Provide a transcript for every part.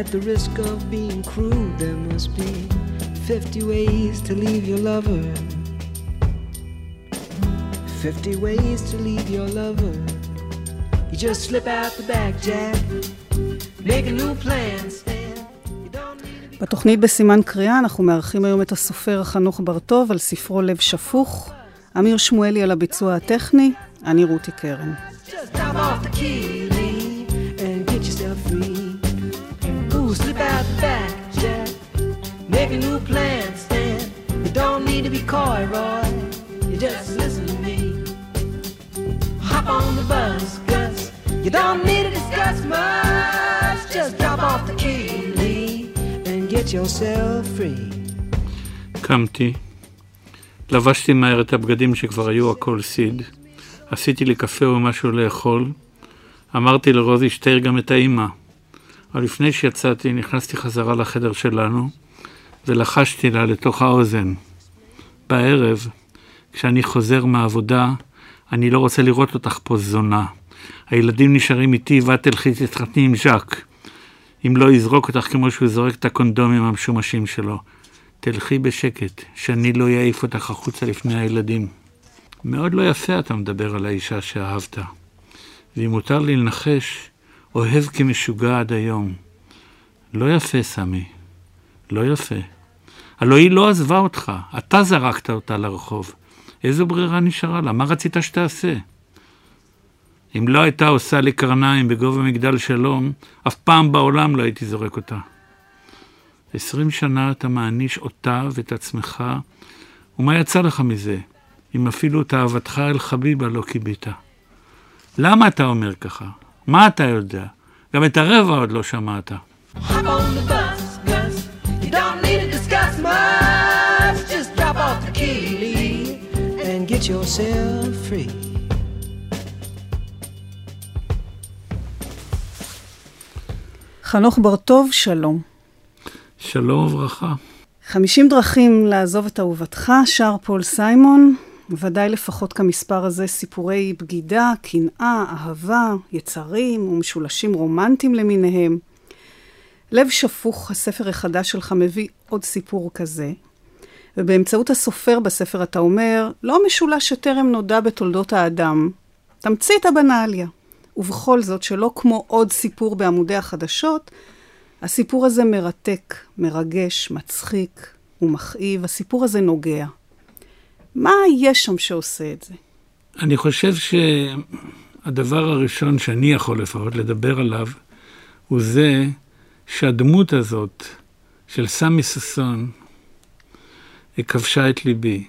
At the risk of being crude, there must be 50 ways to leave your lover. 50 ways to leave your lover. You just slip out the back, Jack. Make a new plan. בתוכנית בסימן קריאה אנחנו מארחים היום את הסופר חנוך בר-טוב על ספרו לב שפוך, אמיר שמואלי על הביצוע הטכני, אני רותי קרן. Just Slip out the back, Jack. Make a new plan, Stan. You don't need to be coy, Roy. You just listen to me. Hop on the bus, Gus. You don't need to discuss much. Just drop off the key, Lee, and get yourself free. קמתי, לבשתי מהר את הבגדים שכבר היו הכל סיד, עשיתי לי קפה או משהו לאכול, אמרתי לרוזי שתעיר גם את האימא. אבל לפני שיצאתי נכנסתי חזרה לחדר שלנו ולחשתי לה לתוך האוזן. בערב, כשאני חוזר מהעבודה, אני לא רוצה לראות אותך פה זונה. הילדים נשארים איתי ואת תלכי תתחתני עם ז'אק. אם לא יזרוק אותך כמו שהוא זורק את הקונדומים המשומשים שלו. תלכי בשקט, שאני לא אעיף אותך החוצה לפני הילדים. מאוד לא יפה אתה מדבר על האישה שאהבת. ואם מותר לי לנחש, אוהב כמשוגע עד היום. לא יפה, סמי. לא יפה. הלוא היא לא עזבה אותך, אתה זרקת אותה לרחוב. איזו ברירה נשארה לה? מה רצית שתעשה? אם לא הייתה עושה לי קרניים בגובה מגדל שלום, אף פעם בעולם לא הייתי זורק אותה. עשרים שנה אתה מעניש אותה ואת עצמך, ומה יצא לך מזה, אם אפילו את אהבתך אל חביבה לא כיבית? למה אתה אומר ככה? מה אתה יודע? גם את הרבע עוד לא שמעת. חנוך בר-טוב, שלום. שלום וברכה. 50 דרכים לעזוב את אהובתך, שר פול סיימון, ודאי לפחות כמספר הזה סיפורי בגידה, קנאה, אהבה, יצרים ומשולשים רומנטיים למיניהם. לב שפוך, הספר החדש שלך, מביא עוד סיפור כזה. ובאמצעות הסופר בספר אתה אומר, לא משולש שטרם נודע בתולדות האדם. תמצית הבנאליה. ובכל זאת, שלא כמו עוד סיפור בעמודי החדשות, הסיפור הזה מרתק, מרגש, מצחיק ומכאיב. הסיפור הזה נוגע. מה יש שם שעושה את זה? אני חושב שהדבר הראשון שאני יכול לפחות לדבר עליו, הוא זה שהדמות הזאת של סמי ששון כבשה את ליבי.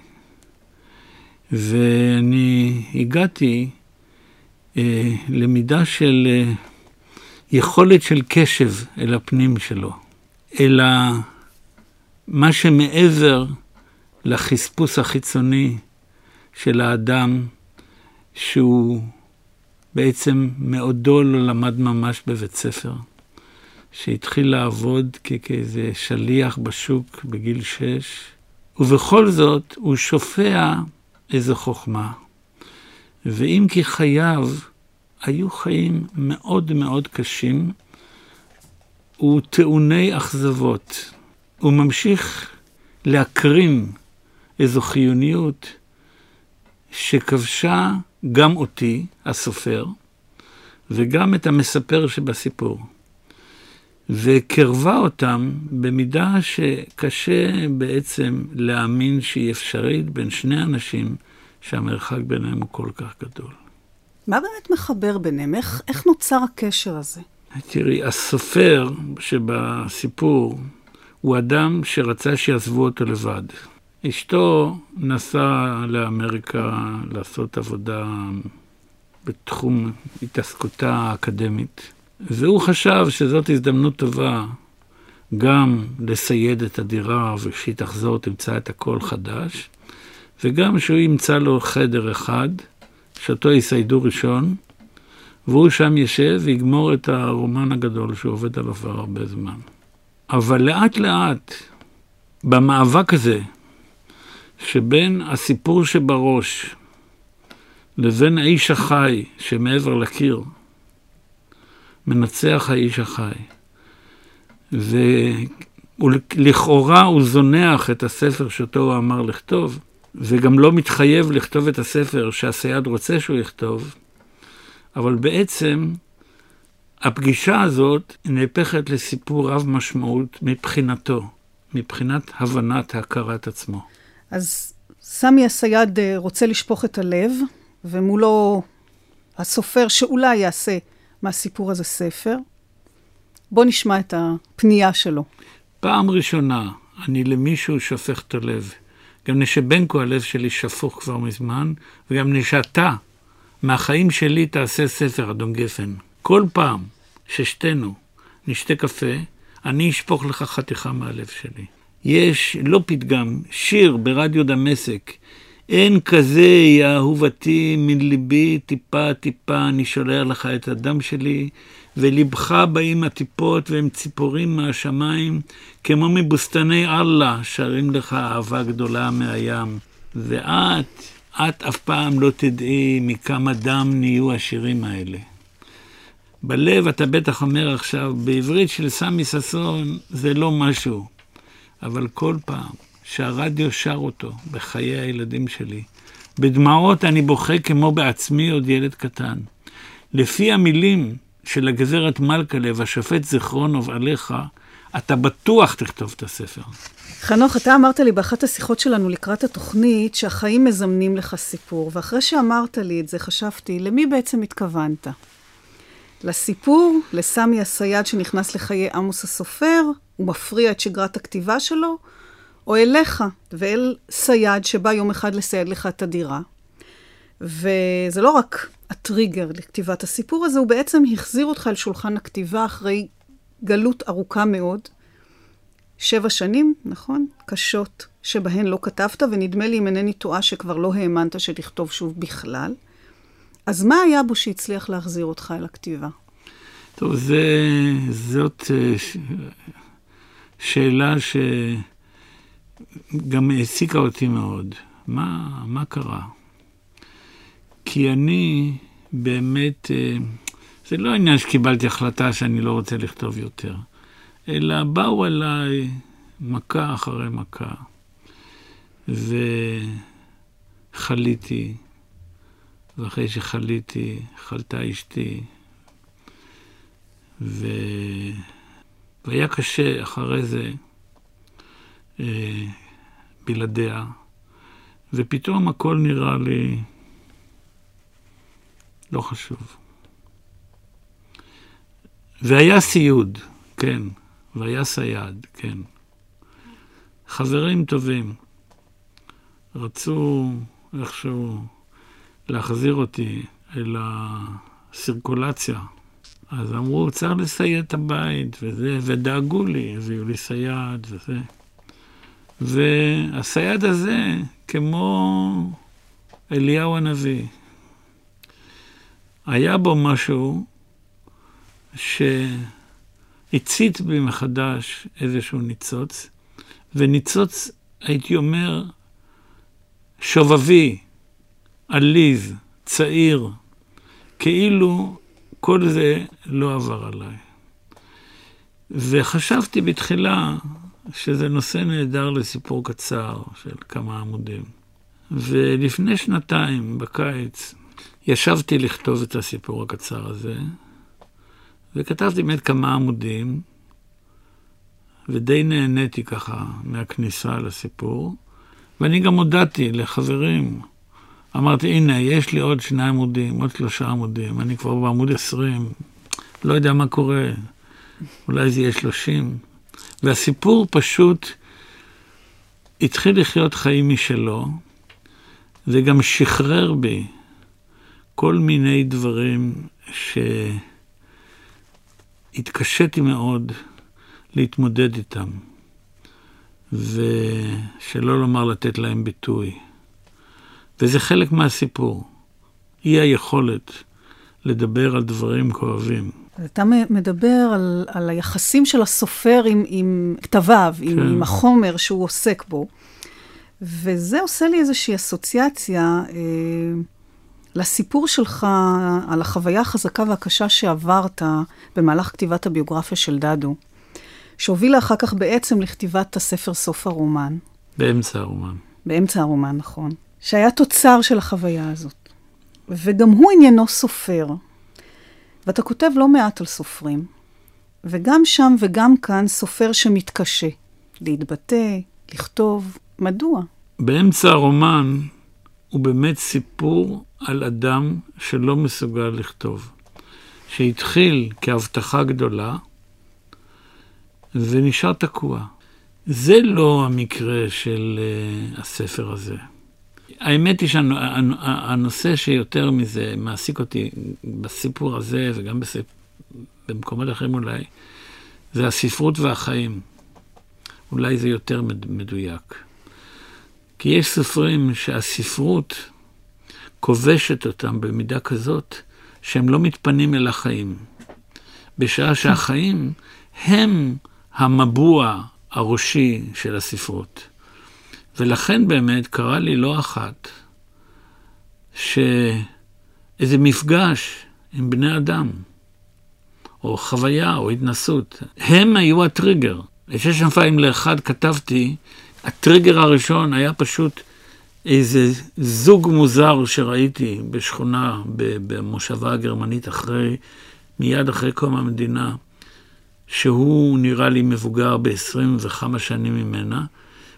ואני הגעתי אה, למידה של אה, יכולת של קשב אל הפנים שלו, אל מה שמעבר לחספוס החיצוני של האדם, שהוא בעצם מעודו לא למד ממש בבית ספר, שהתחיל לעבוד כאיזה שליח בשוק בגיל שש, ובכל זאת הוא שופע איזו חוכמה. ואם כי חייו היו חיים מאוד מאוד קשים וטעוני אכזבות. הוא ממשיך להקרין איזו חיוניות שכבשה גם אותי, הסופר, וגם את המספר שבסיפור. וקרבה אותם במידה שקשה בעצם להאמין שהיא אפשרית בין שני אנשים שהמרחק ביניהם הוא כל כך גדול. מה באמת מחבר ביניהם? איך, איך נוצר הקשר הזה? תראי, הסופר שבסיפור הוא אדם שרצה שיעזבו אותו לבד. אשתו נסעה לאמריקה לעשות עבודה בתחום התעסקותה האקדמית, והוא חשב שזאת הזדמנות טובה גם לסייד את הדירה וכשהיא תחזור תמצא את הכל חדש, וגם שהוא ימצא לו חדר אחד, שאותו יסיידו ראשון, והוא שם ישב ויגמור את הרומן הגדול שהוא עובד עליו כבר הרבה זמן. אבל לאט לאט, במאבק הזה, שבין הסיפור שבראש לבין האיש החי שמעבר לקיר, מנצח האיש החי. ולכאורה הוא זונח את הספר שאותו הוא אמר לכתוב, וגם לא מתחייב לכתוב את הספר שהסייד רוצה שהוא יכתוב, אבל בעצם הפגישה הזאת נהפכת לסיפור רב משמעות מבחינתו, מבחינת הבנת הכרת עצמו. אז סמי הסייד אה, רוצה לשפוך את הלב, ומולו הסופר שאולי יעשה מהסיפור הזה ספר. בוא נשמע את הפנייה שלו. פעם ראשונה אני למישהו שופך את הלב. גם נשבנקו הלב שלי שפוך כבר מזמן, וגם נשאתה מהחיים שלי תעשה ספר, אדון גפן. כל פעם ששתינו נשתה קפה, אני אשפוך לך חתיכה מהלב שלי. יש, לא פתגם, שיר ברדיו דמשק, אין כזה, יא אהובתי, מליבי טיפה טיפה, אני שולח לך את הדם שלי, ולבך באים הטיפות והם ציפורים מהשמיים, כמו מבוסתני אללה, שרים לך אהבה גדולה מהים. ואת, את אף פעם לא תדעי מכמה דם נהיו השירים האלה. בלב אתה בטח אומר עכשיו, בעברית של סמי ששון זה לא משהו, אבל כל פעם שהרדיו שר אותו בחיי הילדים שלי, בדמעות אני בוכה כמו בעצמי עוד ילד קטן. לפי המילים של הגזרת מלכלב, השופט זיכרונוב עליך, אתה בטוח תכתוב את הספר. חנוך, אתה אמרת לי באחת השיחות שלנו לקראת התוכנית שהחיים מזמנים לך סיפור, ואחרי שאמרת לי את זה חשבתי, למי בעצם התכוונת? לסיפור, לסמי הסייד שנכנס לחיי עמוס הסופר, הוא מפריע את שגרת הכתיבה שלו, או אליך ואל סייד שבא יום אחד לסייד לך את הדירה. וזה לא רק הטריגר לכתיבת הסיפור הזה, הוא בעצם החזיר אותך אל שולחן הכתיבה אחרי גלות ארוכה מאוד. שבע שנים, נכון? קשות, שבהן לא כתבת, ונדמה לי, אם אינני טועה, שכבר לא האמנת שתכתוב שוב בכלל. אז מה היה בו שהצליח להחזיר אותך אל הכתיבה? טוב, זה, זאת אה. שאלה שגם העסיקה אותי מאוד. מה, מה קרה? כי אני באמת, אה, זה לא עניין שקיבלתי החלטה שאני לא רוצה לכתוב יותר, אלא באו אליי מכה אחרי מכה, וחליתי, ואחרי שחליתי, חלתה אשתי, ו... והיה קשה אחרי זה אה, בלעדיה, ופתאום הכל נראה לי לא חשוב. והיה סיוד, כן, והיה סייד, כן. חברים טובים רצו איכשהו להחזיר אותי אל הסירקולציה. אז אמרו, צריך לסייד את הבית, וזה, ודאגו לי, הביאו לי סייד וזה. והסייד הזה, כמו אליהו הנביא, היה בו משהו שהצית בי מחדש איזשהו ניצוץ, וניצוץ, הייתי אומר, שובבי, עליז, צעיר, כאילו כל זה לא עבר עליי. וחשבתי בתחילה שזה נושא נהדר לסיפור קצר של כמה עמודים. ולפני שנתיים, בקיץ, ישבתי לכתוב את הסיפור הקצר הזה, וכתבתי באמת כמה עמודים, ודי נהניתי ככה מהכניסה לסיפור, ואני גם הודעתי לחברים, אמרתי, הנה, יש לי עוד שני עמודים, עוד שלושה עמודים, אני כבר בעמוד עשרים, לא יודע מה קורה, אולי זה יהיה שלושים. והסיפור פשוט התחיל לחיות חיים משלו, וגם שחרר בי כל מיני דברים שהתקשיתי מאוד להתמודד איתם, ושלא לומר לתת להם ביטוי. וזה חלק מהסיפור, אי היכולת לדבר על דברים כואבים. אתה מדבר על, על היחסים של הסופר עם, עם כתביו, כן. עם, עם החומר שהוא עוסק בו. וזה עושה לי איזושהי אסוציאציה אה, לסיפור שלך, על החוויה החזקה והקשה שעברת במהלך כתיבת הביוגרפיה של דדו, שהובילה אחר כך בעצם לכתיבת הספר סוף הרומן. באמצע הרומן. באמצע הרומן, נכון. שהיה תוצר של החוויה הזאת. וגם הוא עניינו סופר. ואתה כותב לא מעט על סופרים. וגם שם וגם כאן סופר שמתקשה להתבטא, לכתוב. מדוע? באמצע הרומן הוא באמת סיפור על אדם שלא מסוגל לכתוב. שהתחיל כהבטחה גדולה ונשאר תקוע. זה לא המקרה של uh, הספר הזה. האמת היא שהנושא שיותר מזה מעסיק אותי בסיפור הזה וגם בסיפ... במקומות אחרים אולי, זה הספרות והחיים. אולי זה יותר מדויק. כי יש סופרים שהספרות כובשת אותם במידה כזאת שהם לא מתפנים אל החיים. בשעה שהחיים הם המבוע הראשי של הספרות. ולכן באמת קרה לי לא אחת שאיזה מפגש עם בני אדם, או חוויה, או התנסות, הם היו הטריגר. לשש שנפיים לאחד כתבתי, הטריגר הראשון היה פשוט איזה זוג מוזר שראיתי בשכונה, במושבה הגרמנית, אחרי, מיד אחרי קום המדינה, שהוא נראה לי מבוגר ב-20 וכמה שנים ממנה.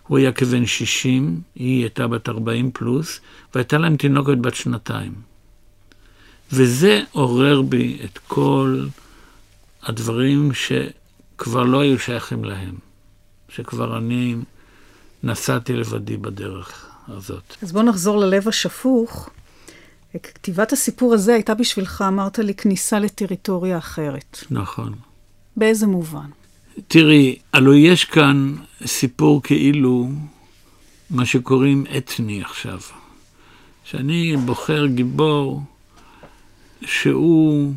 הוא היה כבן 60, היא הייתה בת 40 פלוס, והייתה להם תינוקת בת שנתיים. וזה עורר בי את כל הדברים שכבר לא היו שייכים להם, שכבר אני נסעתי לבדי בדרך הזאת. אז בוא נחזור ללב השפוך. כתיבת הסיפור הזה הייתה בשבילך, אמרת לי, כניסה לטריטוריה אחרת. נכון. באיזה מובן? תראי, הלוא יש כאן סיפור כאילו מה שקוראים אתני עכשיו. שאני בוחר גיבור שהוא,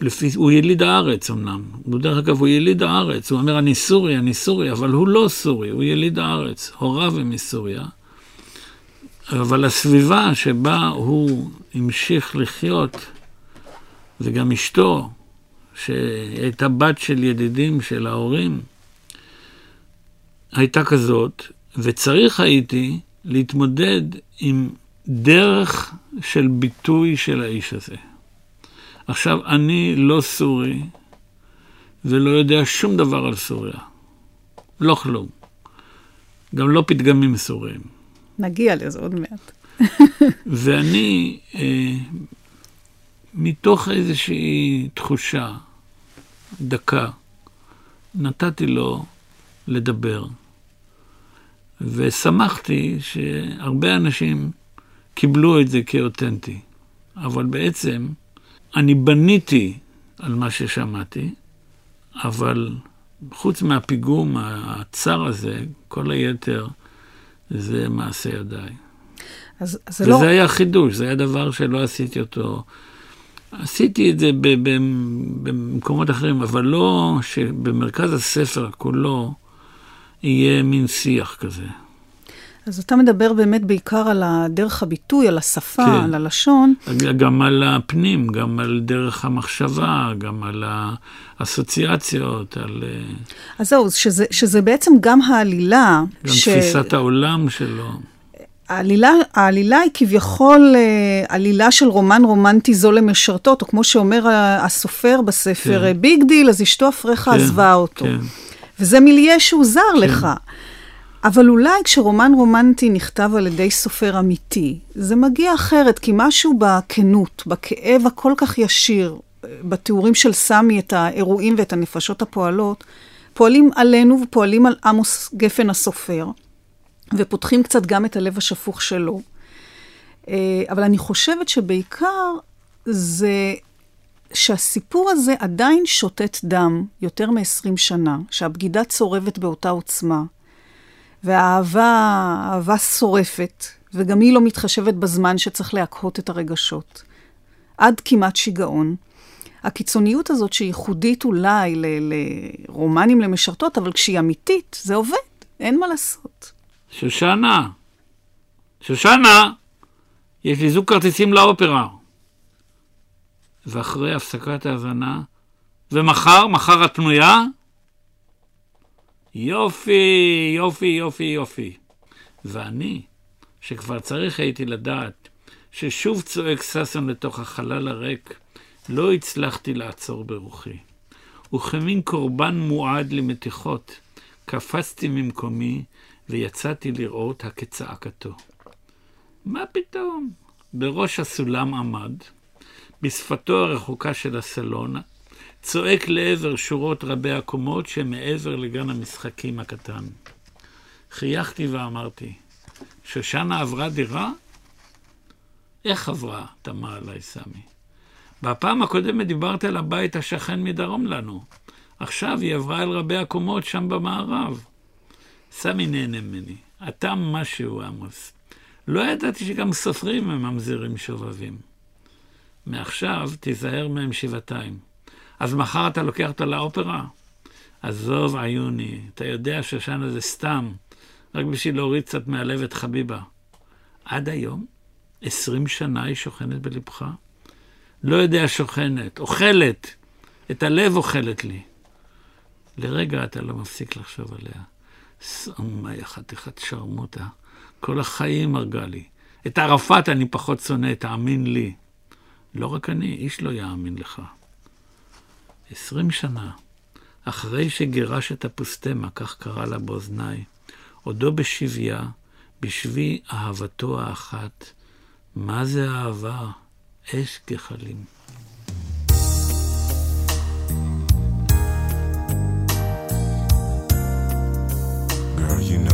לפי, הוא יליד הארץ אמנם, הוא דרך אגב הוא יליד הארץ, הוא אומר אני סורי, אני סורי, אבל הוא לא סורי, הוא יליד הארץ, הוריו הם מסוריה. אבל הסביבה שבה הוא המשיך לחיות, וגם אשתו, שהייתה בת של ידידים של ההורים, הייתה כזאת, וצריך הייתי להתמודד עם דרך של ביטוי של האיש הזה. עכשיו, אני לא סורי ולא יודע שום דבר על סוריה. לא כלום. גם לא פתגמים סוריים. נגיע לזה עוד מעט. ואני, אה, מתוך איזושהי תחושה דקה, נתתי לו לדבר. ושמחתי שהרבה אנשים קיבלו את זה כאותנטי. אבל בעצם אני בניתי על מה ששמעתי, אבל חוץ מהפיגום הצר הזה, כל היתר זה מעשה ידיי. אז זה וזה לא... וזה היה חידוש, זה היה דבר שלא עשיתי אותו עשיתי את זה במקומות אחרים, אבל לא שבמרכז הספר כולו יהיה מין שיח כזה. אז אתה מדבר באמת בעיקר על דרך הביטוי, על השפה, כן. על הלשון. גם על הפנים, גם על דרך המחשבה, גם על האסוציאציות, על... אה, אז זהו, שזה, שזה בעצם גם העלילה. גם ש... תפיסת העולם שלו. העלילה, העלילה היא כביכול אה, עלילה של רומן רומנטי זול למשרתות, או כמו שאומר הסופר בספר, כן. big deal, אז אשתו אפריך כן, עזבה אותו. כן. וזה מילייה שהוא זר כן. לך. אבל אולי כשרומן רומנטי נכתב על ידי סופר אמיתי, זה מגיע אחרת, כי משהו בכנות, בכאב הכל כך ישיר, בתיאורים של סמי, את האירועים ואת הנפשות הפועלות, פועלים עלינו ופועלים על עמוס גפן הסופר. ופותחים קצת גם את הלב השפוך שלו. אה, אבל אני חושבת שבעיקר זה שהסיפור הזה עדיין שותת דם יותר מ-20 שנה, שהבגידה צורבת באותה עוצמה, והאהבה, אהבה שורפת, וגם היא לא מתחשבת בזמן שצריך להקהות את הרגשות. עד כמעט שיגעון. הקיצוניות הזאת שהיא ייחודית אולי לרומנים למשרתות, אבל כשהיא אמיתית, זה עובד, אין מה לעשות. שושנה, שושנה, יש לי זוג כרטיסים לאופרה. ואחרי הפסקת ההאזנה, ומחר, מחר את פנויה? יופי, יופי, יופי, יופי. ואני, שכבר צריך הייתי לדעת ששוב צועק ששון לתוך החלל הריק, לא הצלחתי לעצור ברוחי. וכמין קורבן מועד למתיחות, קפצתי ממקומי ויצאתי לראות הכצעקתו. מה פתאום? בראש הסולם עמד, בשפתו הרחוקה של הסלון, צועק לעבר שורות רבי הקומות שמעבר לגן המשחקים הקטן. חייכתי ואמרתי, שושנה עברה דירה? איך עברה? תמה עליי סמי. בפעם הקודמת דיברת על הבית השכן מדרום לנו. עכשיו היא עברה אל רבי הקומות שם במערב. סמי נהנה ממני. אתה משהו, עמוס. לא ידעתי שגם סופרים הם ממזרים שובבים. מעכשיו תיזהר מהם שבעתיים. אז מחר אתה לוקח אותו לאופרה? עזוב, עיוני, אתה יודע שושנה זה סתם, רק בשביל להוריד קצת מהלב את חביבה. עד היום, עשרים שנה היא שוכנת בלבך? לא יודע שוכנת, אוכלת, את הלב אוכלת לי. לרגע אתה לא מפסיק לחשוב עליה. סומיה חתיכת שרמוטה, כל החיים הרגה לי. את ערפאת אני פחות שונא, תאמין לי. לא רק אני, איש לא יאמין לך. עשרים שנה, אחרי שגירש את הפוסטמה, כך קרא לה באוזניי, עודו בשביה, בשבי אהבתו האחת. מה זה אהבה? אש גחלים. Girl, you know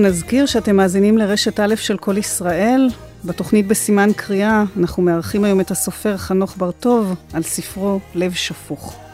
אנחנו נזכיר שאתם מאזינים לרשת א' של כל ישראל. בתוכנית בסימן קריאה אנחנו מארחים היום את הסופר חנוך בר-טוב על ספרו לב שפוך.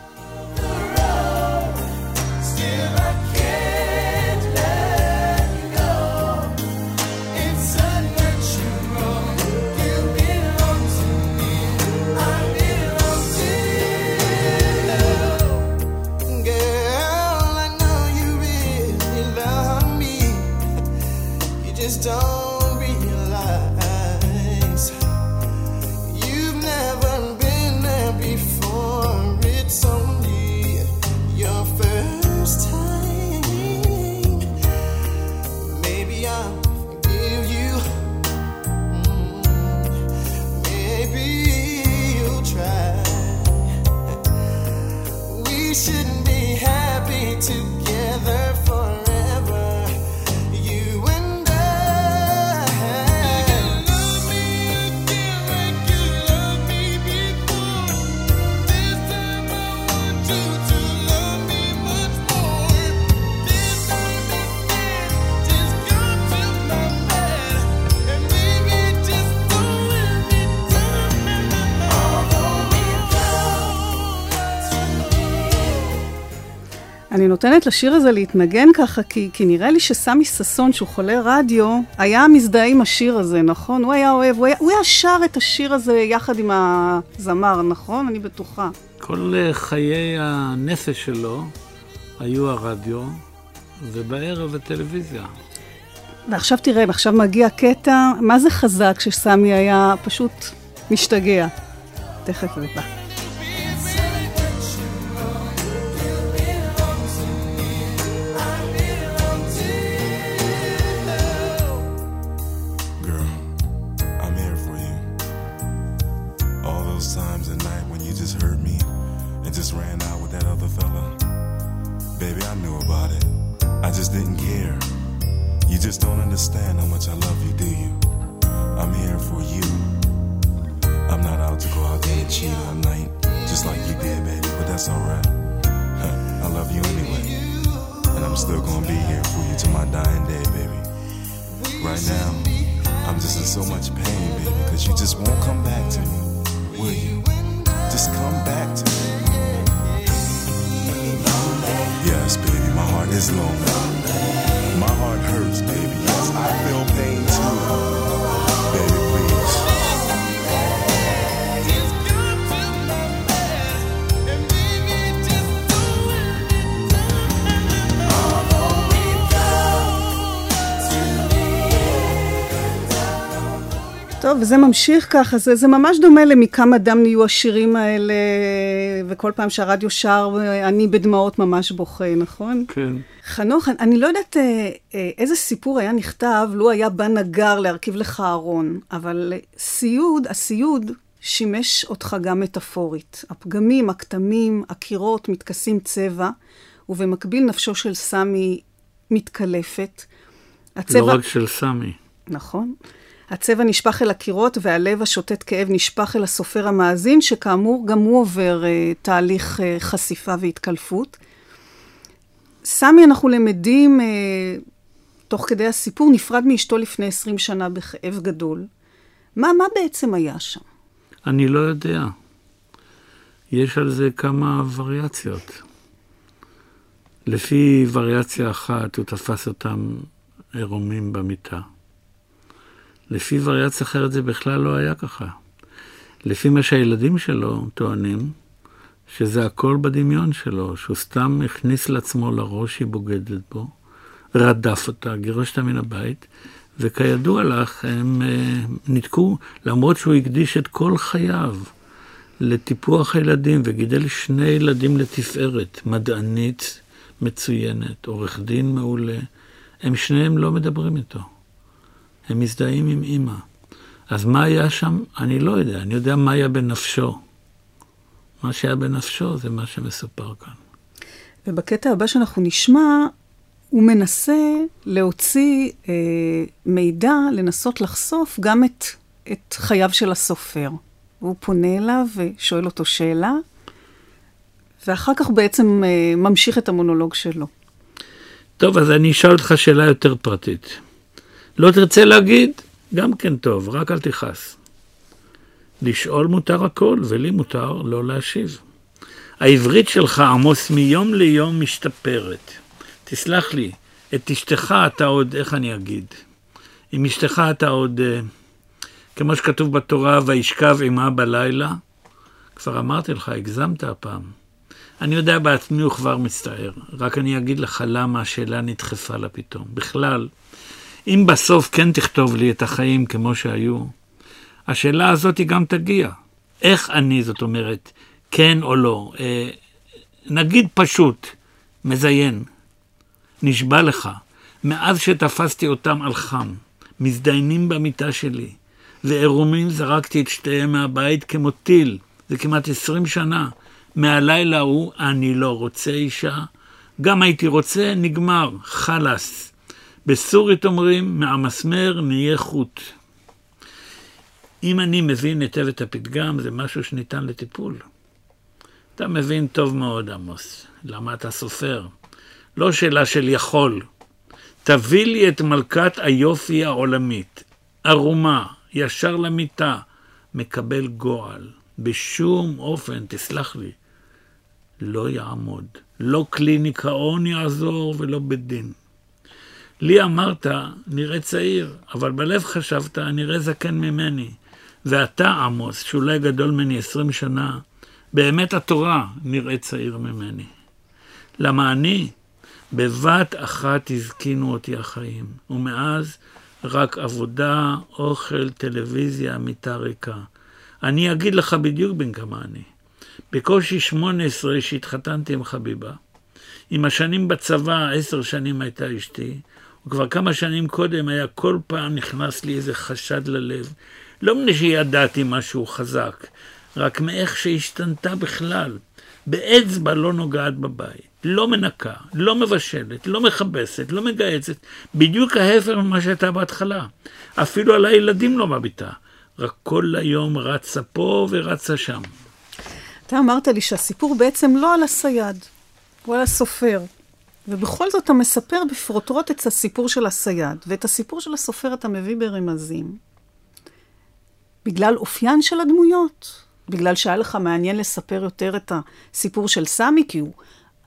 אני נותנת לשיר הזה להתנגן ככה, כי, כי נראה לי שסמי ששון, שהוא חולה רדיו, היה מזדהה עם השיר הזה, נכון? הוא היה אוהב, הוא היה, הוא היה שר את השיר הזה יחד עם הזמר, נכון? אני בטוחה. כל אה, חיי הנפש שלו היו הרדיו, ובערב הטלוויזיה. ועכשיו תראה, עכשיו מגיע קטע, מה זה חזק שסמי היה פשוט משתגע. תכף זה בא. טוב, וזה ממשיך ככה, זה, זה ממש דומה למכמה דם נהיו השירים האלה, וכל פעם שהרדיו שר, אני בדמעות ממש בוכה, נכון? כן. חנוך, אני לא יודעת אה, אה, איזה סיפור היה נכתב, לו היה בא נגר להרכיב לך ארון, אבל סיוד, הסיוד שימש אותך גם מטאפורית. הפגמים, הכתמים, הקירות מתכסים צבע, ובמקביל נפשו של סמי מתקלפת. הצבע... לא רק של סמי. נכון. הצבע נשפך אל הקירות והלב השותת כאב נשפך אל הסופר המאזין, שכאמור גם הוא עובר uh, תהליך uh, חשיפה והתקלפות. סמי, אנחנו למדים, uh, תוך כדי הסיפור, נפרד מאשתו לפני 20 שנה בכאב גדול. מה, מה בעצם היה שם? אני לא יודע. יש על זה כמה וריאציות. לפי וריאציה אחת, הוא תפס אותם עירומים במיטה. לפי וריאציה אחרת זה בכלל לא היה ככה. לפי מה שהילדים שלו טוענים, שזה הכל בדמיון שלו, שהוא סתם הכניס לעצמו לראש שהיא בוגדת בו, רדף אותה, גירש אותה מן הבית, וכידוע לך, הם uh, ניתקו, למרות שהוא הקדיש את כל חייו לטיפוח הילדים, וגידל שני ילדים לתפארת, מדענית מצוינת, עורך דין מעולה, הם שניהם לא מדברים איתו. הם מזדהים עם אימא. אז מה היה שם? אני לא יודע. אני יודע מה היה בנפשו. מה שהיה בנפשו זה מה שמסופר כאן. ובקטע הבא שאנחנו נשמע, הוא מנסה להוציא אה, מידע, לנסות לחשוף גם את, את חייו של הסופר. הוא פונה אליו ושואל אותו שאלה, ואחר כך בעצם אה, ממשיך את המונולוג שלו. טוב, אז אני אשאל אותך שאלה יותר פרטית. לא תרצה להגיד, גם כן טוב, רק אל תכעס. לשאול מותר הכל, ולי מותר לא להשיב. העברית שלך, עמוס, מיום ליום משתפרת. תסלח לי, את אשתך אתה עוד, איך אני אגיד? עם אשתך אתה עוד, אה, כמו שכתוב בתורה, וישכב עמה בלילה. כבר אמרתי לך, הגזמת הפעם. אני יודע בעצמי הוא כבר מצטער, רק אני אגיד לך למה השאלה נדחפה לה פתאום. בכלל, אם בסוף כן תכתוב לי את החיים כמו שהיו, השאלה הזאת היא גם תגיע. איך אני, זאת אומרת, כן או לא? אה, נגיד פשוט, מזיין, נשבע לך, מאז שתפסתי אותם על חם, מזדיינים במיטה שלי, ועירומים זרקתי את שתיהם מהבית כמו טיל, זה כמעט עשרים שנה. מהלילה ההוא אני לא רוצה אישה, גם הייתי רוצה, נגמר, חלאס. בסורית אומרים, מהמסמר נהיה חוט. אם אני מבין היטב את הפתגם, זה משהו שניתן לטיפול. אתה מבין טוב מאוד, עמוס. למה אתה סופר? לא שאלה של יכול. תביא לי את מלכת היופי העולמית, ערומה, ישר למיטה, מקבל גועל. בשום אופן, תסלח לי, לא יעמוד. לא כלי ניקיון יעזור ולא בית דין. לי אמרת, נראה צעיר, אבל בלב חשבת, נראה זקן ממני. ואתה, עמוס, שאולי גדול ממני עשרים שנה, באמת התורה נראה צעיר ממני. למה אני, בבת אחת הזקינו אותי החיים, ומאז רק עבודה, אוכל, טלוויזיה, מיטה ריקה. אני אגיד לך בדיוק בין כמה אני. בקושי שמונה עשרה שהתחתנתי עם חביבה. עם השנים בצבא, עשר שנים הייתה אשתי, וכבר כמה שנים קודם היה כל פעם נכנס לי איזה חשד ללב. לא מפני שידעתי משהו חזק, רק מאיך שהשתנתה בכלל. באצבע לא נוגעת בבית, לא מנקה, לא מבשלת, לא מכבסת, לא מגהצת, בדיוק ההפך ממה שהייתה בהתחלה. אפילו על הילדים לא מביטה, רק כל היום רצה פה ורצה שם. אתה אמרת לי שהסיפור בעצם לא על הסייד, הוא על הסופר. ובכל זאת אתה מספר בפרוטרוט את הסיפור של הסייד, ואת הסיפור של הסופר אתה מביא ברמזים. בגלל אופיין של הדמויות, בגלל שהיה לך מעניין לספר יותר את הסיפור של סמי, כי הוא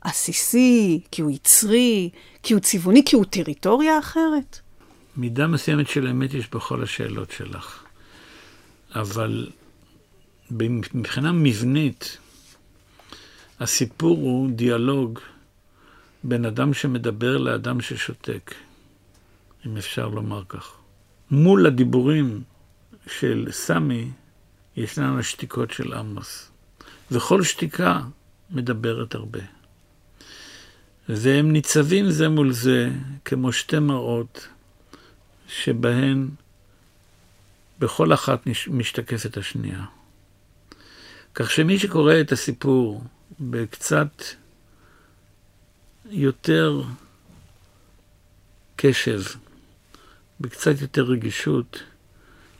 עסיסי, כי הוא יצרי, כי הוא צבעוני, כי הוא טריטוריה אחרת. מידה מסוימת של אמת יש בכל השאלות שלך. אבל מבחינה מבנית, הסיפור הוא דיאלוג בין אדם שמדבר לאדם ששותק, אם אפשר לומר כך. מול הדיבורים של סמי, ישנן השתיקות של עמוס. וכל שתיקה מדברת הרבה. והם ניצבים זה מול זה כמו שתי מראות שבהן בכל אחת משתקפת השנייה. כך שמי שקורא את הסיפור בקצת יותר קשב, בקצת יותר רגישות,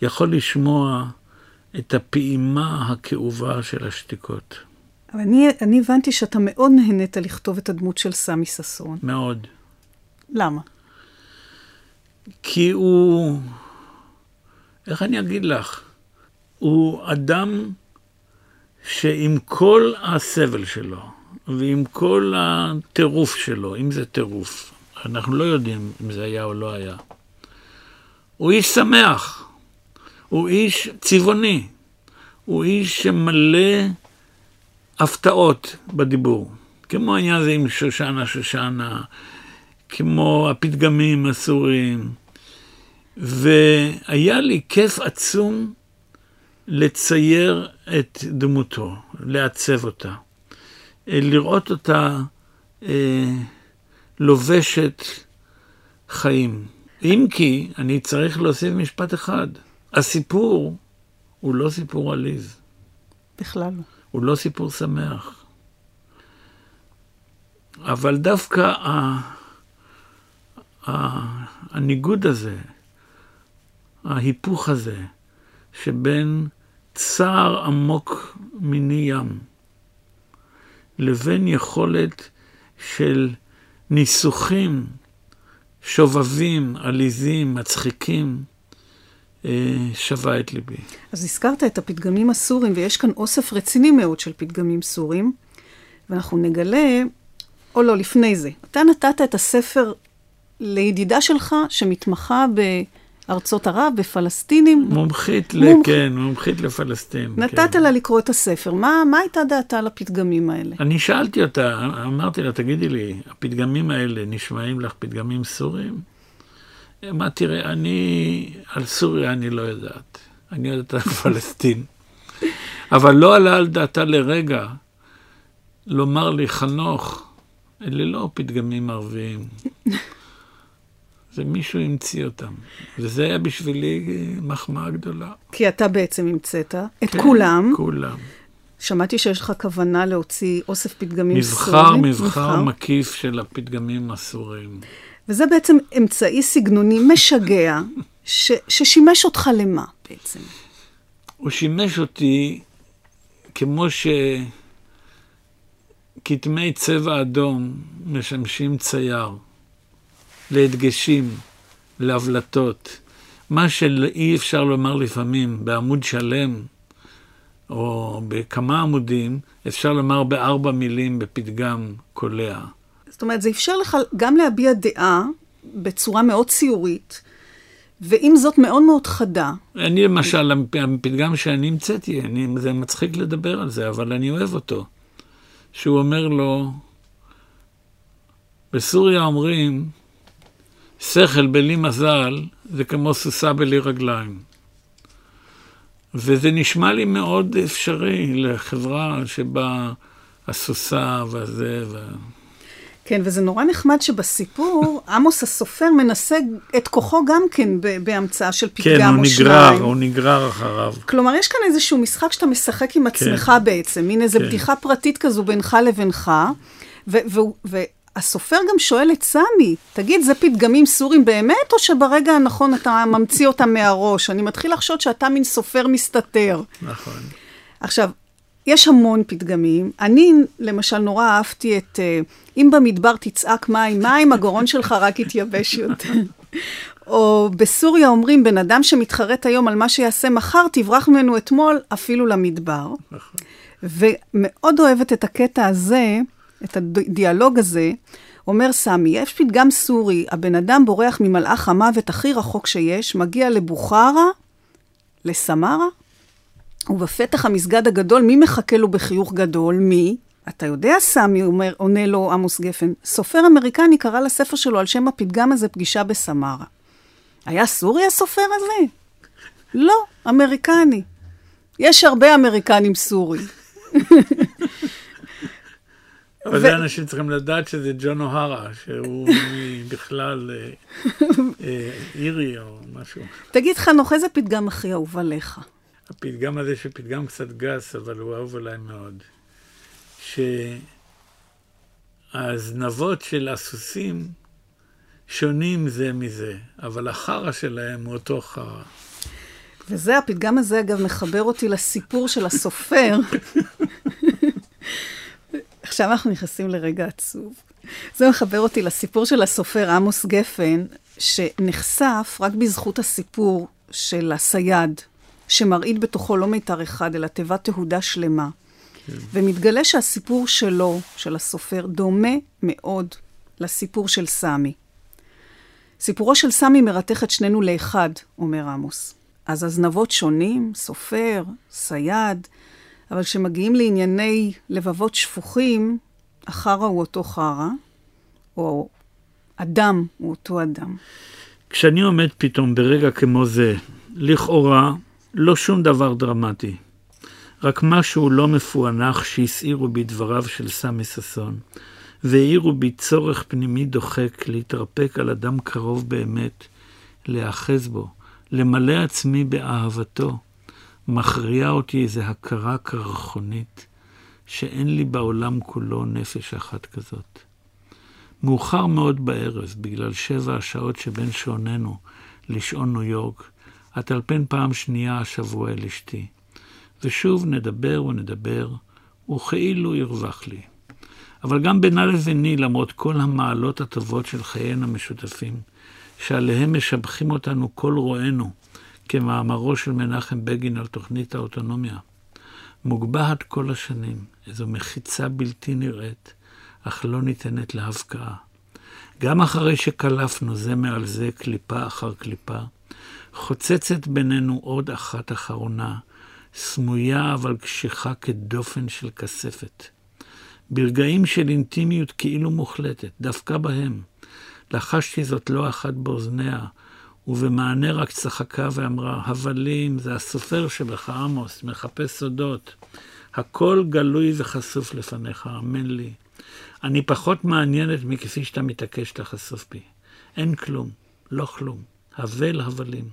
יכול לשמוע את הפעימה הכאובה של השתיקות. אבל אני, אני הבנתי שאתה מאוד נהנית לכתוב את הדמות של סמי ששון. מאוד. למה? כי הוא, איך אני אגיד לך? הוא אדם שעם כל הסבל שלו, ועם כל הטירוף שלו, אם זה טירוף, אנחנו לא יודעים אם זה היה או לא היה, הוא איש שמח. הוא איש צבעוני, הוא איש שמלא הפתעות בדיבור. כמו העניין הזה עם שושנה שושנה, כמו הפתגמים הסוריים. והיה לי כיף עצום לצייר את דמותו, לעצב אותה, לראות אותה אה, לובשת חיים. אם כי, אני צריך להוסיף משפט אחד. הסיפור הוא לא סיפור עליז. בכלל לא. הוא לא סיפור שמח. אבל דווקא ה... ה... הניגוד הזה, ההיפוך הזה, שבין צער עמוק מיני ים לבין יכולת של ניסוחים שובבים, עליזים, מצחיקים, אה, שווה את ליבי. אז הזכרת את הפתגמים הסורים, ויש כאן אוסף רציני מאוד של פתגמים סורים, ואנחנו נגלה, או לא, לפני זה. אתה נתת את הספר לידידה שלך, שמתמחה בארצות ערב, בפלסטינים. מומחית, מומח... ל... כן, מומחית לפלסטין. נתת כן. לה לקרוא את הספר. מה, מה הייתה דעתה על הפתגמים האלה? אני שאלתי אותה, אמרתי לה, תגידי לי, הפתגמים האלה נשמעים לך פתגמים סורים? מה תראה, אני, על סוריה אני לא יודעת. אני יודעת על פלסטין. אבל לא עלה על דעתה לרגע לומר לי, חנוך, אלה לא פתגמים ערביים. זה מישהו המציא אותם. וזה היה בשבילי מחמאה גדולה. כי אתה בעצם המצאת את כן, כולם. כולם. שמעתי שיש לך כוונה להוציא אוסף פתגמים מבחר, סורים. מבחר, מבחר מקיף של הפתגמים הסורים. וזה בעצם אמצעי סגנוני משגע, ש, ששימש אותך למה בעצם? הוא שימש אותי כמו שכתמי צבע אדום משמשים צייר, להדגשים, להבלטות. מה שאי אפשר לומר לפעמים בעמוד שלם, או בכמה עמודים, אפשר לומר בארבע מילים בפתגם קולע. זאת אומרת, זה אפשר לך גם להביע דעה בצורה מאוד ציורית, ועם זאת מאוד מאוד חדה. אני למשל, הפתגם שאני המצאתי, אני, זה מצחיק לדבר על זה, אבל אני אוהב אותו. שהוא אומר לו, בסוריה אומרים, שכל בלי מזל זה כמו סוסה בלי רגליים. וזה נשמע לי מאוד אפשרי לחברה שבה הסוסה והזה. וה... כן, וזה נורא נחמד שבסיפור, עמוס הסופר מנסה את כוחו גם כן בהמצאה של פתגם כן, או שניים. כן, הוא נגרר, הוא נגרר אחריו. כלומר, יש כאן איזשהו משחק שאתה משחק עם עצמך כן. בעצם, מין איזו כן. בדיחה פרטית כזו בינך לבינך, והסופר גם שואל את סמי, תגיד, זה פתגמים סורים באמת, או שברגע הנכון אתה ממציא אותם מהראש? אני מתחיל לחשוד שאתה מין סופר מסתתר. נכון. עכשיו, יש המון פתגמים. אני, למשל, נורא אהבתי את אה, אם במדבר תצעק מים, מים, הגרון שלך רק יתייבש יותר. או בסוריה אומרים, בן אדם שמתחרט היום על מה שיעשה מחר, תברח ממנו אתמול אפילו למדבר. נכון. ומאוד אוהבת את הקטע הזה, את הדיאלוג הזה. אומר סמי, יש פתגם סורי, הבן אדם בורח ממלאך המוות הכי רחוק שיש, מגיע לבוכרה, לסמרה, ובפתח המסגד הגדול, מי מחכה לו בחיוך גדול? מי? אתה יודע, סמי, אומר, עונה לו עמוס גפן, סופר אמריקני קרא לספר שלו על שם הפתגם הזה פגישה בסמרה. היה סורי הסופר הזה? לא, אמריקני. יש הרבה אמריקנים סורי. אבל זה אנשים צריכים לדעת שזה ג'ון אוהרה, שהוא בכלל אה, אה, אירי או משהו. תגיד, חנוך, איזה פתגם הכי אהוב עליך? הפתגם הזה, שפתגם קצת גס, אבל הוא אהוב עליי מאוד. שהזנבות של הסוסים שונים זה מזה, אבל החרא שלהם הוא אותו חרא. וזה, הפתגם הזה, אגב, מחבר אותי לסיפור של הסופר. עכשיו אנחנו נכנסים לרגע עצוב. זה מחבר אותי לסיפור של הסופר עמוס גפן, שנחשף רק בזכות הסיפור של הסייד, שמרעיד בתוכו לא מיתר אחד, אלא תיבת תהודה שלמה. כן. ומתגלה שהסיפור שלו, של הסופר, דומה מאוד לסיפור של סמי. סיפורו של סמי מרתך את שנינו לאחד, אומר עמוס. אז הזנבות שונים, סופר, סייד, אבל כשמגיעים לענייני לבבות שפוכים, החרא הוא אותו חרא, או אדם הוא אותו אדם. כשאני עומד פתאום ברגע כמו זה, לכאורה לא שום דבר דרמטי, רק משהו לא מפוענח שהסעירו בי דבריו של סמי ששון, והעירו בי צורך פנימי דוחק להתרפק על אדם קרוב באמת, להיאחז בו, למלא עצמי באהבתו. מכריעה אותי איזו הכרה קרחונית, שאין לי בעולם כולו נפש אחת כזאת. מאוחר מאוד בערב, בגלל שבע השעות שבין שעוננו לשעון ניו יורק, אטלפן פעם שנייה השבוע אל אשתי. ושוב נדבר ונדבר, וכאילו ירווח לי. אבל גם בינה לביני, למרות כל המעלות הטובות של חיינו המשותפים, שעליהם משבחים אותנו כל רואינו, כמאמרו של מנחם בגין על תוכנית האוטונומיה, מוגבהת כל השנים, איזו מחיצה בלתי נראית, אך לא ניתנת להבקעה. גם אחרי שקלפנו זה מעל זה, קליפה אחר קליפה, חוצצת בינינו עוד אחת אחרונה, סמויה אבל קשיחה כדופן של כספת. ברגעים של אינטימיות כאילו מוחלטת, דווקא בהם, לחשתי זאת לא אחת באוזניה, ובמענה רק צחקה ואמרה, הבלים, זה הסופר שבך, עמוס, מחפש סודות. הכל גלוי וחשוף לפניך, אמן לי. אני פחות מעניינת מכפי שאתה מתעקש לחשוף בי. אין כלום, לא כלום. הבל הבלים.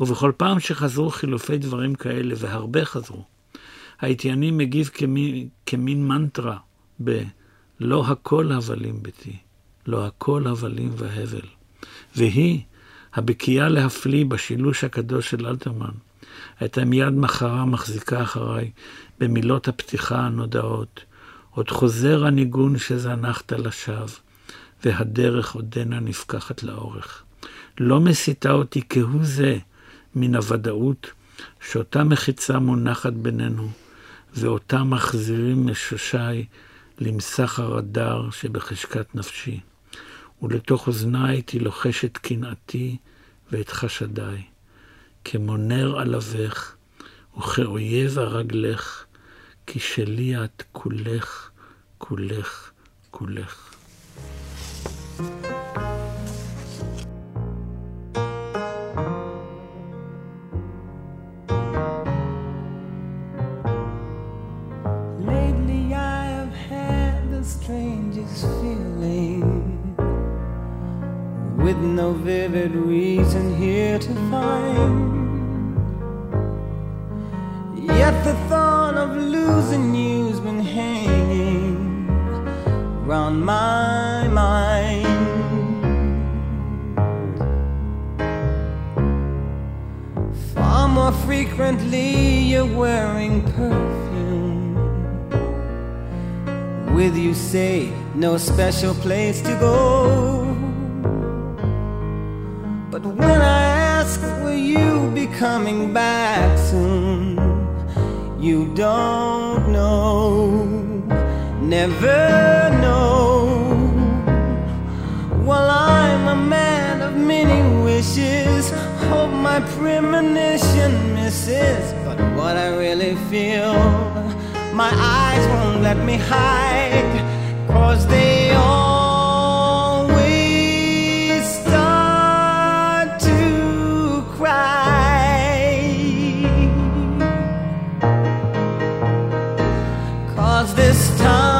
ובכל פעם שחזרו חילופי דברים כאלה, והרבה חזרו, הייתי אני מגיב כמין, כמין מנטרה ב- לא הכל הבלים ביתי, לא הכל הבלים והבל. והיא, הבקיאה להפליא בשילוש הקדוש של אלתרמן, הייתה מיד מחרה מחזיקה אחריי במילות הפתיחה הנודעות. עוד חוזר הניגון שזנחת לשווא, והדרך עודנה נפקחת לאורך. לא מסיתה אותי כהוא זה מן הוודאות שאותה מחיצה מונחת בינינו, ואותה מחזירים משושי למסחר הדר שבחשקת נפשי. ולתוך אוזניי תלוחש את קנאתי ואת חשדיי. כמו נר עלבך, וכאויב הרגלך, כי שלי את כולך, כולך, כולך. With no vivid reason here to find. Yet the thought of losing you's been hanging round my mind. Far more frequently, you're wearing perfume. With you, say, no special place to go. But when I ask, will you be coming back soon? You don't know, never know. While I'm a man of many wishes. Hope my premonition misses. But what I really feel, my eyes won't let me hide. Cause they this time.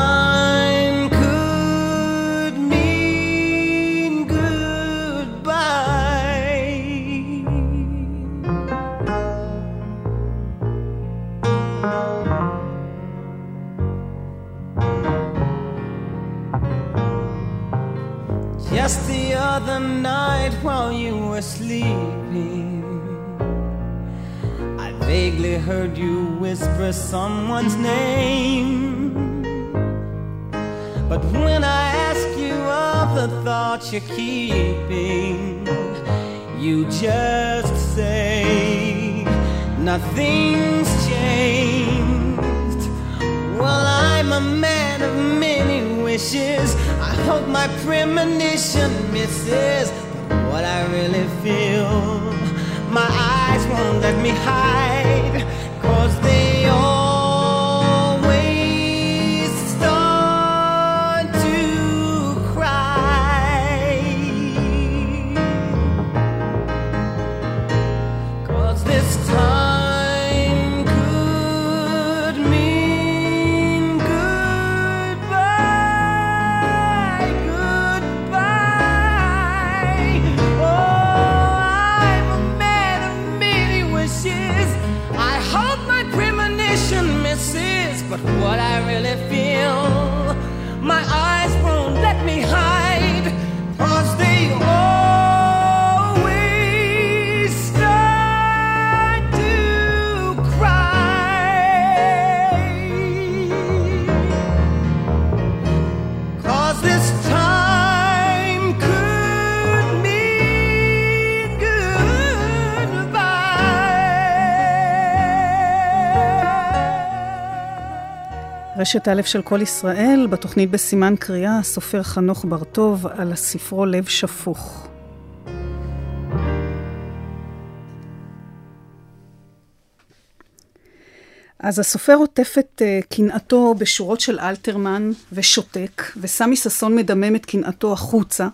רשת א' של כל ישראל, בתוכנית בסימן קריאה, הסופר חנוך בר-טוב על הספרו לב שפוך. אז הסופר עוטף את uh, קנאתו בשורות של אלתרמן ושותק, וסמי ששון מדמם את קנאתו החוצה.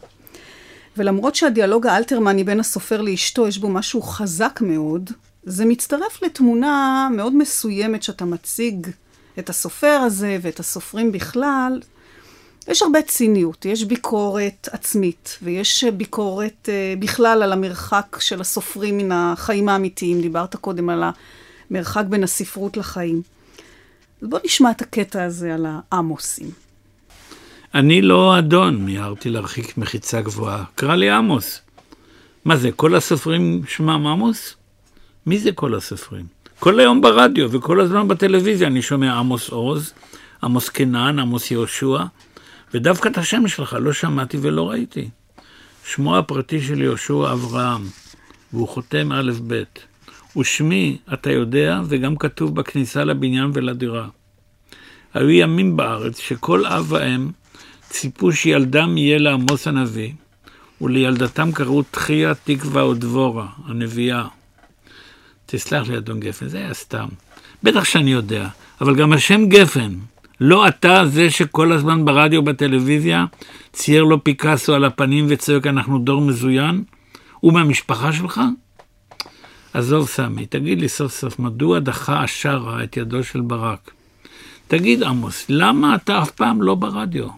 ולמרות שהדיאלוג האלתרמני בין הסופר לאשתו יש בו משהו חזק מאוד, זה מצטרף לתמונה מאוד מסוימת שאתה מציג את הסופר הזה ואת הסופרים בכלל. יש הרבה ציניות, יש ביקורת עצמית, ויש ביקורת uh, בכלל על המרחק של הסופרים מן החיים האמיתיים. דיברת קודם על המרחק בין הספרות לחיים. אז בוא נשמע את הקטע הזה על העמוסים. אני לא אדון, מיהרתי להרחיק מחיצה גבוהה. קרא לי עמוס. מה זה, כל הסופרים שמם עמוס? מי זה כל הסופרים? כל היום ברדיו וכל הזמן בטלוויזיה אני שומע עמוס עוז, עמוס קנן, עמוס יהושע, ודווקא את השם שלך לא שמעתי ולא ראיתי. שמו הפרטי של יהושע אברהם, והוא חותם א' ב'. ושמי, אתה יודע, וגם כתוב בכניסה לבניין ולדירה. היו ימים בארץ שכל אב ואם ציפו שילדם יהיה לעמוס הנביא, ולילדתם קראו תחייה, תקווה או דבורה, הנביאה. תסלח לי, אדון גפן, זה היה סתם. בטח שאני יודע, אבל גם השם גפן, לא אתה זה שכל הזמן ברדיו, בטלוויזיה, צייר לו פיקאסו על הפנים וצועק אנחנו דור מזוין? הוא מהמשפחה שלך? עזוב סמי, תגיד לי סוף סוף, מדוע דחה השרה את ידו של ברק? תגיד עמוס, למה אתה אף פעם לא ברדיו?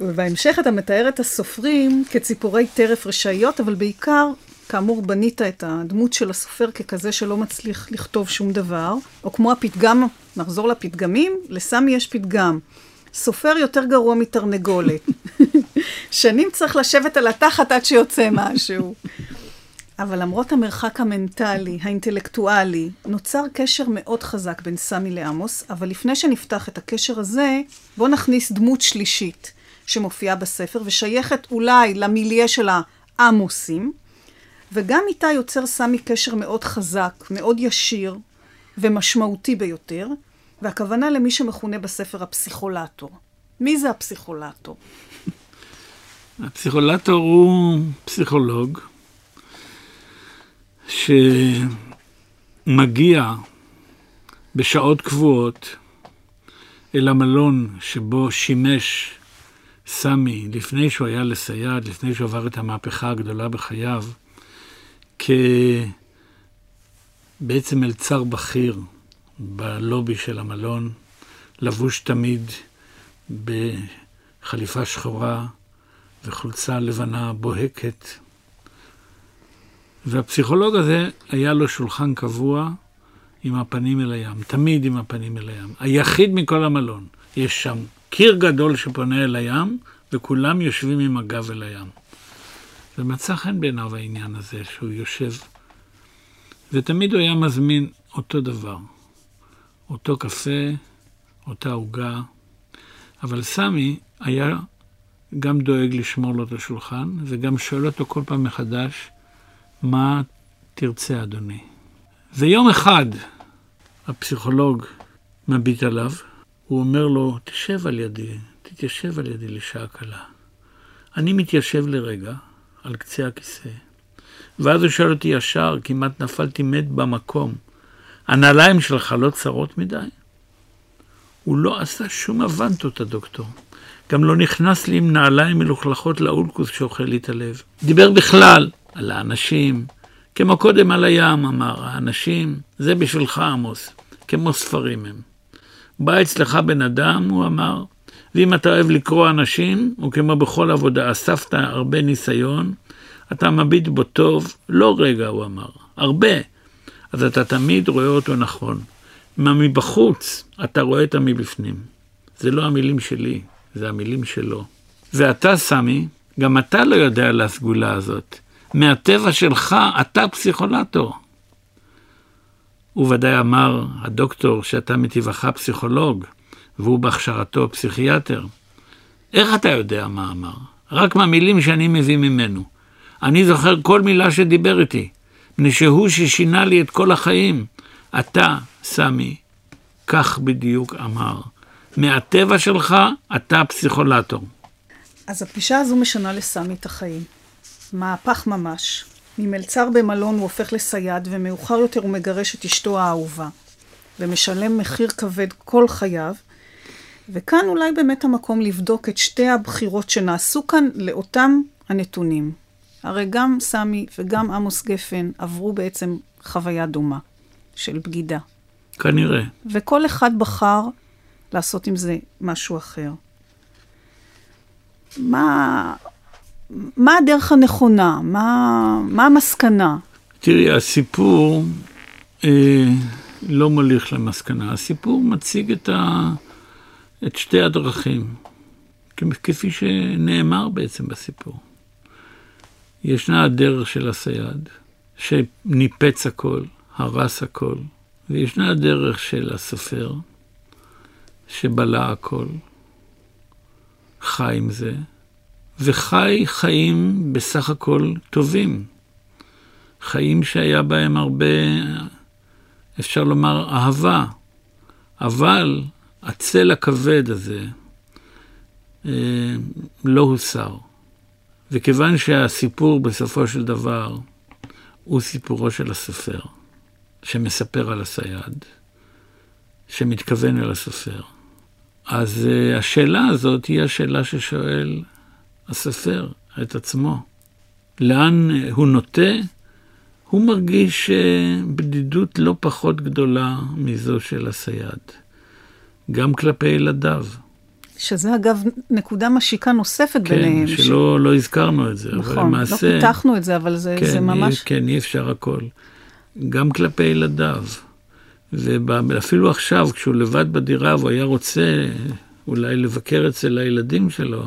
ובהמשך אתה מתאר את הסופרים כציפורי טרף רשאיות, אבל בעיקר, כאמור, בנית את הדמות של הסופר ככזה שלא מצליח לכתוב שום דבר, או כמו הפתגם, נחזור לפתגמים, לסמי יש פתגם. סופר יותר גרוע מתרנגולת. שנים צריך לשבת על התחת עד שיוצא משהו. אבל למרות המרחק המנטלי, האינטלקטואלי, נוצר קשר מאוד חזק בין סמי לעמוס, אבל לפני שנפתח את הקשר הזה, בואו נכניס דמות שלישית שמופיעה בספר, ושייכת אולי למיליה של העמוסים, וגם איתה יוצר סמי קשר מאוד חזק, מאוד ישיר ומשמעותי ביותר, והכוונה למי שמכונה בספר הפסיכולטור. מי זה הפסיכולטור? הפסיכולטור הוא פסיכולוג שמגיע בשעות קבועות אל המלון שבו שימש סמי לפני שהוא היה לסייד, לפני שהוא עבר את המהפכה הגדולה בחייו, כבעצם מלצר בכיר בלובי של המלון, לבוש תמיד בחליפה שחורה וחולצה לבנה בוהקת. והפסיכולוג הזה, היה לו שולחן קבוע עם הפנים אל הים, תמיד עם הפנים אל הים. היחיד מכל המלון. יש שם קיר גדול שפונה אל הים, וכולם יושבים עם הגב אל הים. ומצא חן בעיניו העניין הזה, שהוא יושב, ותמיד הוא היה מזמין אותו דבר, אותו קפה, אותה עוגה, אבל סמי היה גם דואג לשמור לו את השולחן, וגם שואל אותו כל פעם מחדש, מה תרצה, אדוני? ויום אחד הפסיכולוג מביט עליו, הוא אומר לו, תשב על ידי, תתיישב על ידי לשעה קלה. אני מתיישב לרגע על קצה הכיסא, ואז הוא שואל אותי ישר, כמעט נפלתי מת במקום, הנעליים שלך לא צרות מדי? הוא לא עשה שום אבנטות, הדוקטור. גם לא נכנס לי עם נעליים מלוכלכות לאולקוס שאוכל לי את הלב. דיבר בכלל על האנשים, כמו קודם על הים, אמר, האנשים, זה בשבילך, עמוס, כמו ספרים הם. בא אצלך בן אדם, הוא אמר, ואם אתה אוהב לקרוא אנשים, הוא כמו בכל עבודה, אספת הרבה ניסיון, אתה מביט בו טוב, לא רגע, הוא אמר, הרבה. אז אתה תמיד רואה אותו נכון. מה מבחוץ, אתה רואה את המבפנים. זה לא המילים שלי, זה המילים שלו. ואתה, סמי, גם אתה לא יודע על הסגולה הזאת. מהטבע שלך, אתה פסיכולטור. הוא ודאי אמר, הדוקטור, שאתה מטבעך פסיכולוג, והוא בהכשרתו פסיכיאטר. איך אתה יודע מה אמר? רק מהמילים שאני מביא ממנו. אני זוכר כל מילה שדיבר איתי, מפני שהוא ששינה לי את כל החיים. אתה, סמי, כך בדיוק אמר. מהטבע שלך, אתה פסיכולטור. אז הפגישה הזו משנה לסמי את החיים. מהפך ממש. ממלצר במלון הוא הופך לסייד, ומאוחר יותר הוא מגרש את אשתו האהובה. ומשלם מחיר כבד כל חייו. וכאן אולי באמת המקום לבדוק את שתי הבחירות שנעשו כאן לאותם הנתונים. הרי גם סמי וגם עמוס גפן עברו בעצם חוויה דומה של בגידה. כנראה. וכל אחד בחר לעשות עם זה משהו אחר. מה, מה הדרך הנכונה? מה, מה המסקנה? תראי, הסיפור אה, לא מוליך למסקנה. הסיפור מציג את, ה, את שתי הדרכים, כפי שנאמר בעצם בסיפור. ישנה הדרך של הסייד, שניפץ הכל, הרס הכל, וישנה הדרך של הסופר, שבלע הכל, חי עם זה, וחי חיים בסך הכל טובים. חיים שהיה בהם הרבה, אפשר לומר, אהבה. אבל הצל הכבד הזה אה, לא הוסר. וכיוון שהסיפור בסופו של דבר הוא סיפורו של הסופר, שמספר על הסייד, שמתכוון אל הסופר, אז uh, השאלה הזאת היא השאלה ששואל הסופר את עצמו. לאן הוא נוטה? הוא מרגיש uh, בדידות לא פחות גדולה מזו של הסייד, גם כלפי ילדיו. שזה אגב נקודה משיקה נוספת כן, ביניהם. כן, שלא ש... לא הזכרנו את זה, נכון, אבל למעשה... נכון, לא פיתחנו את זה, אבל זה, כן, זה ממש... אי, כן, אי אפשר הכל. גם כלפי ילדיו. ואפילו עכשיו, כשהוא לבד בדירה והוא היה רוצה אולי לבקר אצל הילדים שלו,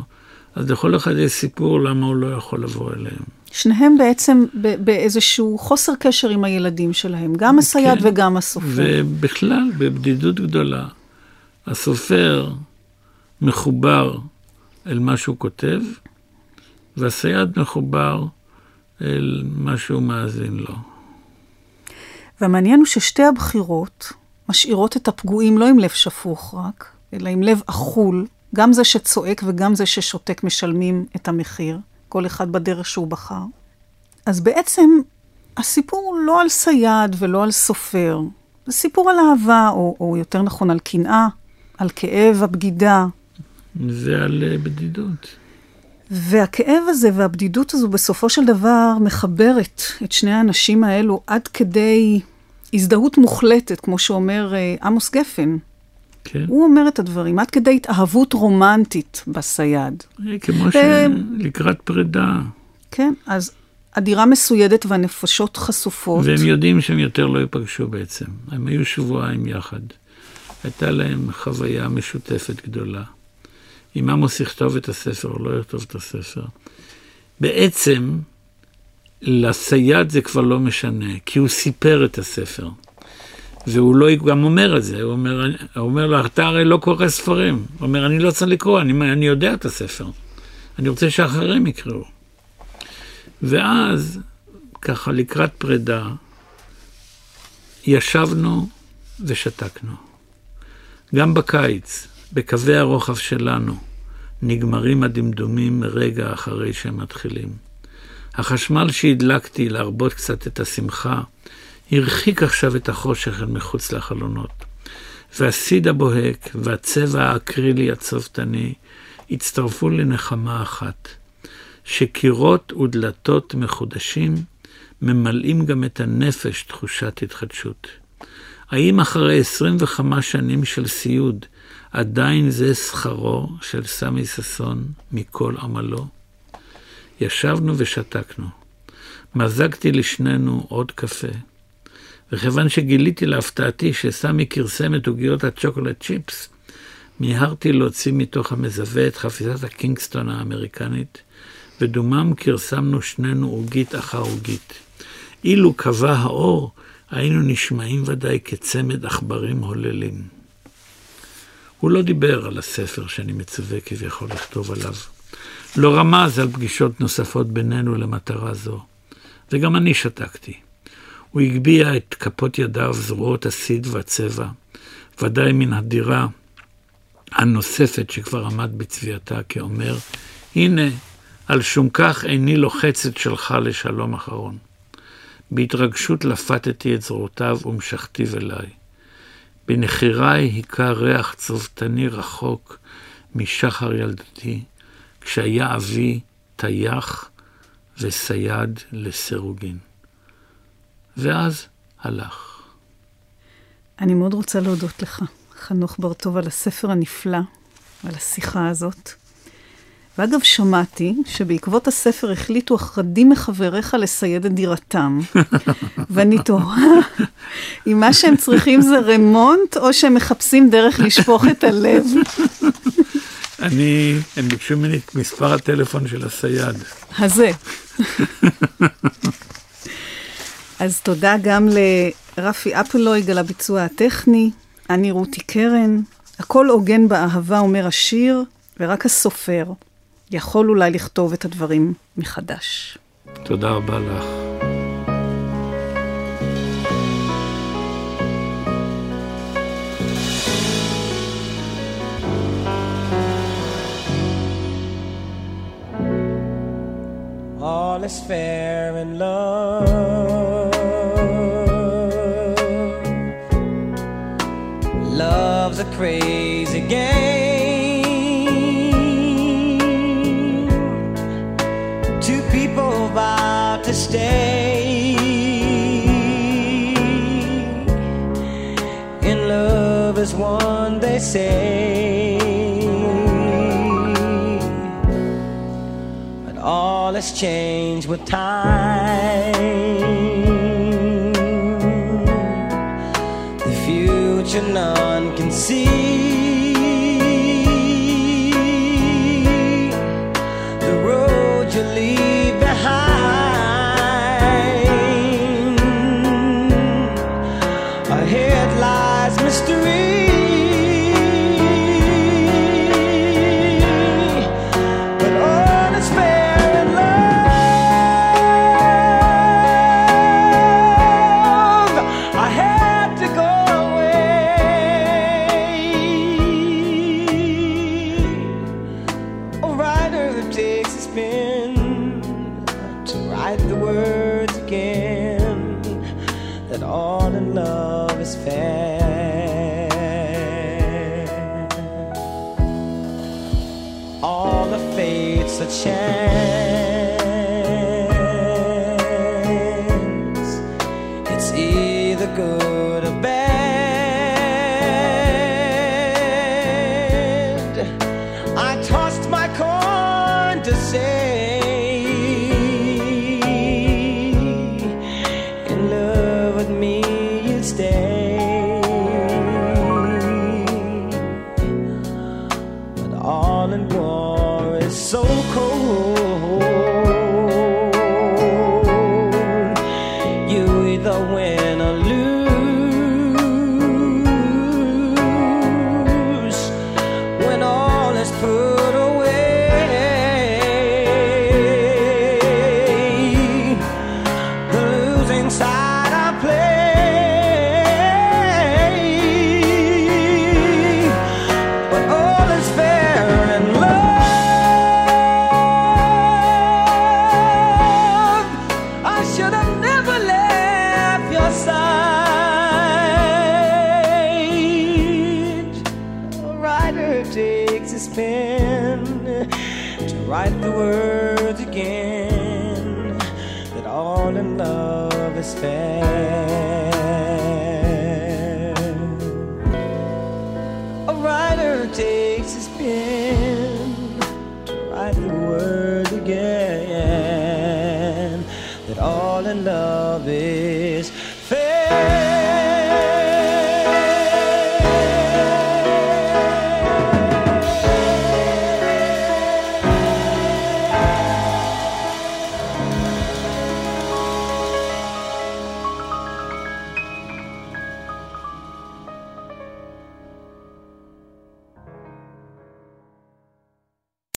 אז לכל אחד יש סיפור למה הוא לא יכול לבוא אליהם. שניהם בעצם באיזשהו חוסר קשר עם הילדים שלהם, גם הסייד כן, וגם הסופר. ובכלל, בבדידות גדולה. הסופר מחובר אל מה שהוא כותב, והסייד מחובר אל מה שהוא מאזין לו. והמעניין הוא ששתי הבחירות משאירות את הפגועים לא עם לב שפוך רק, אלא עם לב אכול. גם זה שצועק וגם זה ששותק משלמים את המחיר, כל אחד בדרך שהוא בחר. אז בעצם הסיפור הוא לא על סייד ולא על סופר, זה סיפור על אהבה, או, או יותר נכון על קנאה, על כאב הבגידה. זה על uh, בדידות. והכאב הזה והבדידות הזו בסופו של דבר מחברת את שני האנשים האלו עד כדי הזדהות מוחלטת, כמו שאומר uh, עמוס גפן. כן. הוא אומר את הדברים, עד כדי התאהבות רומנטית בסייד. אה, כמו ו... שלקראת פרידה. כן, אז הדירה מסוידת והנפשות חשופות. והם יודעים שהם יותר לא ייפגשו בעצם. הם היו שבועיים יחד. הייתה להם חוויה משותפת גדולה. אם עמוס יכתוב את הספר או לא יכתוב את הספר. בעצם, לסייד זה כבר לא משנה, כי הוא סיפר את הספר. והוא לא גם אומר את זה, הוא אומר, הוא אומר לו, אתה הרי לא קורא ספרים. הוא אומר, אני לא צריך לקרוא, אני, אני יודע את הספר. אני רוצה שאחרים יקראו. ואז, ככה לקראת פרידה, ישבנו ושתקנו. גם בקיץ, בקווי הרוחב שלנו, נגמרים הדמדומים רגע אחרי שהם מתחילים. החשמל שהדלקתי להרבות קצת את השמחה, הרחיק עכשיו את החושך אל מחוץ לחלונות. והסיד הבוהק והצבע האקרילי הצובתני הצטרפו לנחמה אחת, שקירות ודלתות מחודשים ממלאים גם את הנפש תחושת התחדשות. האם אחרי 25 שנים של סיוד, עדיין זה שכרו של סמי ששון מכל עמלו? ישבנו ושתקנו. מזגתי לשנינו עוד קפה, וכיוון שגיליתי להפתעתי שסמי כרסם את עוגיות הצ'וקולד צ'יפס, מיהרתי להוציא מתוך המזווה את חפיסת הקינגסטון האמריקנית, ודומם כרסמנו שנינו עוגית אחר עוגית. אילו קבע האור, היינו נשמעים ודאי כצמד עכברים הוללים. הוא לא דיבר על הספר שאני מצווה כביכול לכתוב עליו. לא רמז על פגישות נוספות בינינו למטרה זו, וגם אני שתקתי. הוא הגביה את כפות ידיו, זרועות הסיד והצבע, ודאי מן הדירה הנוספת שכבר עמד בצביעתה, כאומר, הנה, על שום כך איני לוחצת שלך לשלום אחרון. בהתרגשות לפתתי את זרועותיו ומשכתיו אליי. בנחיריי היכה ריח צובתני רחוק משחר ילדתי, כשהיה אבי טייח וסייד לסירוגין. ואז הלך. אני מאוד רוצה להודות לך, חנוך בר-טוב, על הספר הנפלא, ועל השיחה הזאת. ואגב, שמעתי שבעקבות הספר החליטו אחדים מחבריך לסייד את דירתם. ואני תוהה אם מה שהם צריכים זה רמונט, או שהם מחפשים דרך לשפוך את הלב. אני, הם ביקשו ממני את מספר הטלפון של הסייד. הזה. אז תודה גם לרפי אפלויג על הביצוע הטכני, אני רותי קרן. הכל הוגן באהבה, אומר השיר, ורק הסופר יכול אולי לכתוב את הדברים מחדש. תודה רבה לך. All is fair in love. Love's a crazy game. one, they say. But all has changed with time. The future none can see.